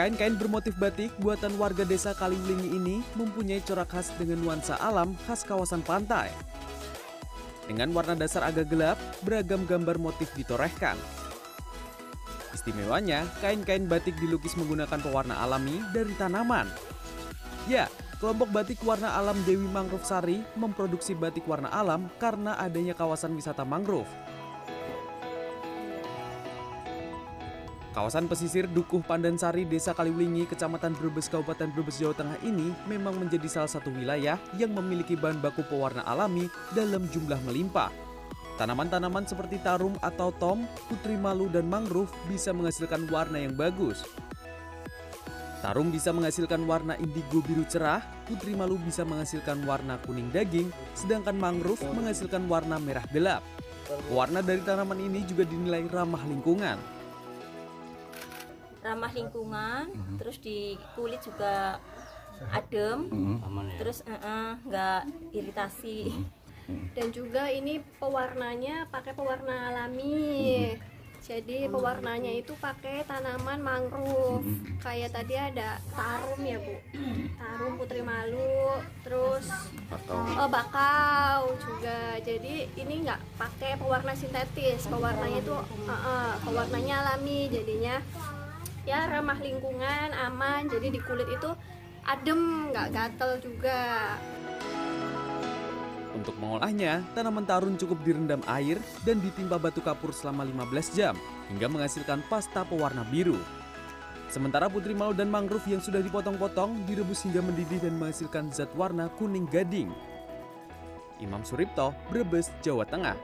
Kain-kain bermotif batik buatan warga desa Kaliwlingi ini mempunyai corak khas dengan nuansa alam khas kawasan pantai. Dengan warna dasar agak gelap, beragam gambar motif ditorehkan. Istimewanya, kain-kain batik dilukis menggunakan pewarna alami dari tanaman. Ya, kelompok batik warna alam Dewi Mangrove Sari memproduksi batik warna alam karena adanya kawasan wisata mangrove. Kawasan pesisir Dukuh Pandansari, Desa Kaliwlingi, Kecamatan Brebes, Kabupaten Brebes, Jawa Tengah ini memang menjadi salah satu wilayah yang memiliki bahan baku pewarna alami dalam jumlah melimpah. Tanaman-tanaman seperti tarum atau tom, putri malu, dan mangrove bisa menghasilkan warna yang bagus. Tarum bisa menghasilkan warna indigo biru cerah, putri malu bisa menghasilkan warna kuning daging, sedangkan mangrove menghasilkan warna merah gelap. Warna dari tanaman ini juga dinilai ramah lingkungan. Ramah lingkungan terus di kulit juga adem terus eh, eh, nggak iritasi. Dan juga ini pewarnanya pakai pewarna alami. Jadi pewarnanya itu pakai tanaman mangrove. Kayak tadi ada tarum ya bu? Tarum putri malu terus oh, bakau juga. Jadi ini nggak pakai pewarna sintetis. Pewarnanya itu eh, eh, pewarnanya alami jadinya ya ramah lingkungan aman jadi di kulit itu adem nggak gatel juga Untuk mengolahnya, tanaman tarun cukup direndam air dan ditimpa batu kapur selama 15 jam hingga menghasilkan pasta pewarna biru. Sementara putri malu dan mangrove yang sudah dipotong-potong direbus hingga mendidih dan menghasilkan zat warna kuning gading. Imam Suripto, Brebes, Jawa Tengah.